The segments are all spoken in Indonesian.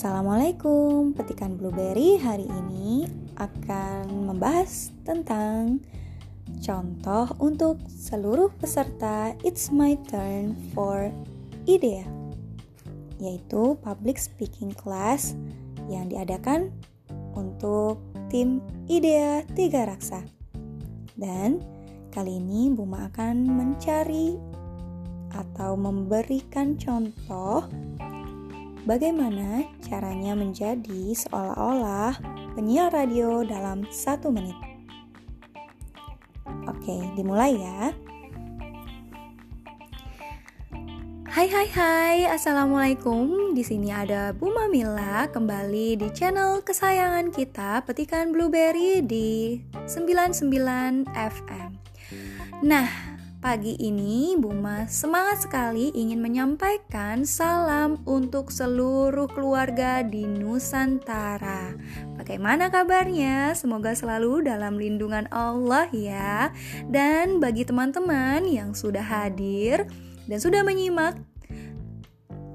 Assalamualaikum, petikan blueberry hari ini akan membahas tentang contoh untuk seluruh peserta It's My Turn for IDEA yaitu public speaking class yang diadakan untuk tim IDEA Tiga Raksa. Dan kali ini Buma akan mencari atau memberikan contoh Bagaimana caranya menjadi seolah-olah penyiar radio dalam satu menit? Oke, dimulai ya. Hai hai hai, Assalamualaikum Di sini ada Bu Mamila kembali di channel kesayangan kita Petikan Blueberry di 99 FM Nah, Pagi ini Buma semangat sekali ingin menyampaikan salam untuk seluruh keluarga di Nusantara. Bagaimana kabarnya? Semoga selalu dalam lindungan Allah ya. Dan bagi teman-teman yang sudah hadir dan sudah menyimak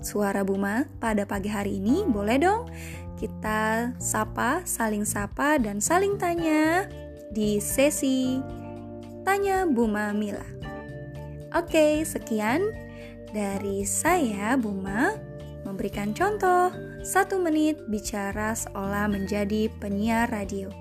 suara Buma pada pagi hari ini, boleh dong kita sapa, saling sapa dan saling tanya di sesi Tanya Buma Mila. Oke, sekian dari saya, Buma, memberikan contoh satu menit bicara seolah menjadi penyiar radio.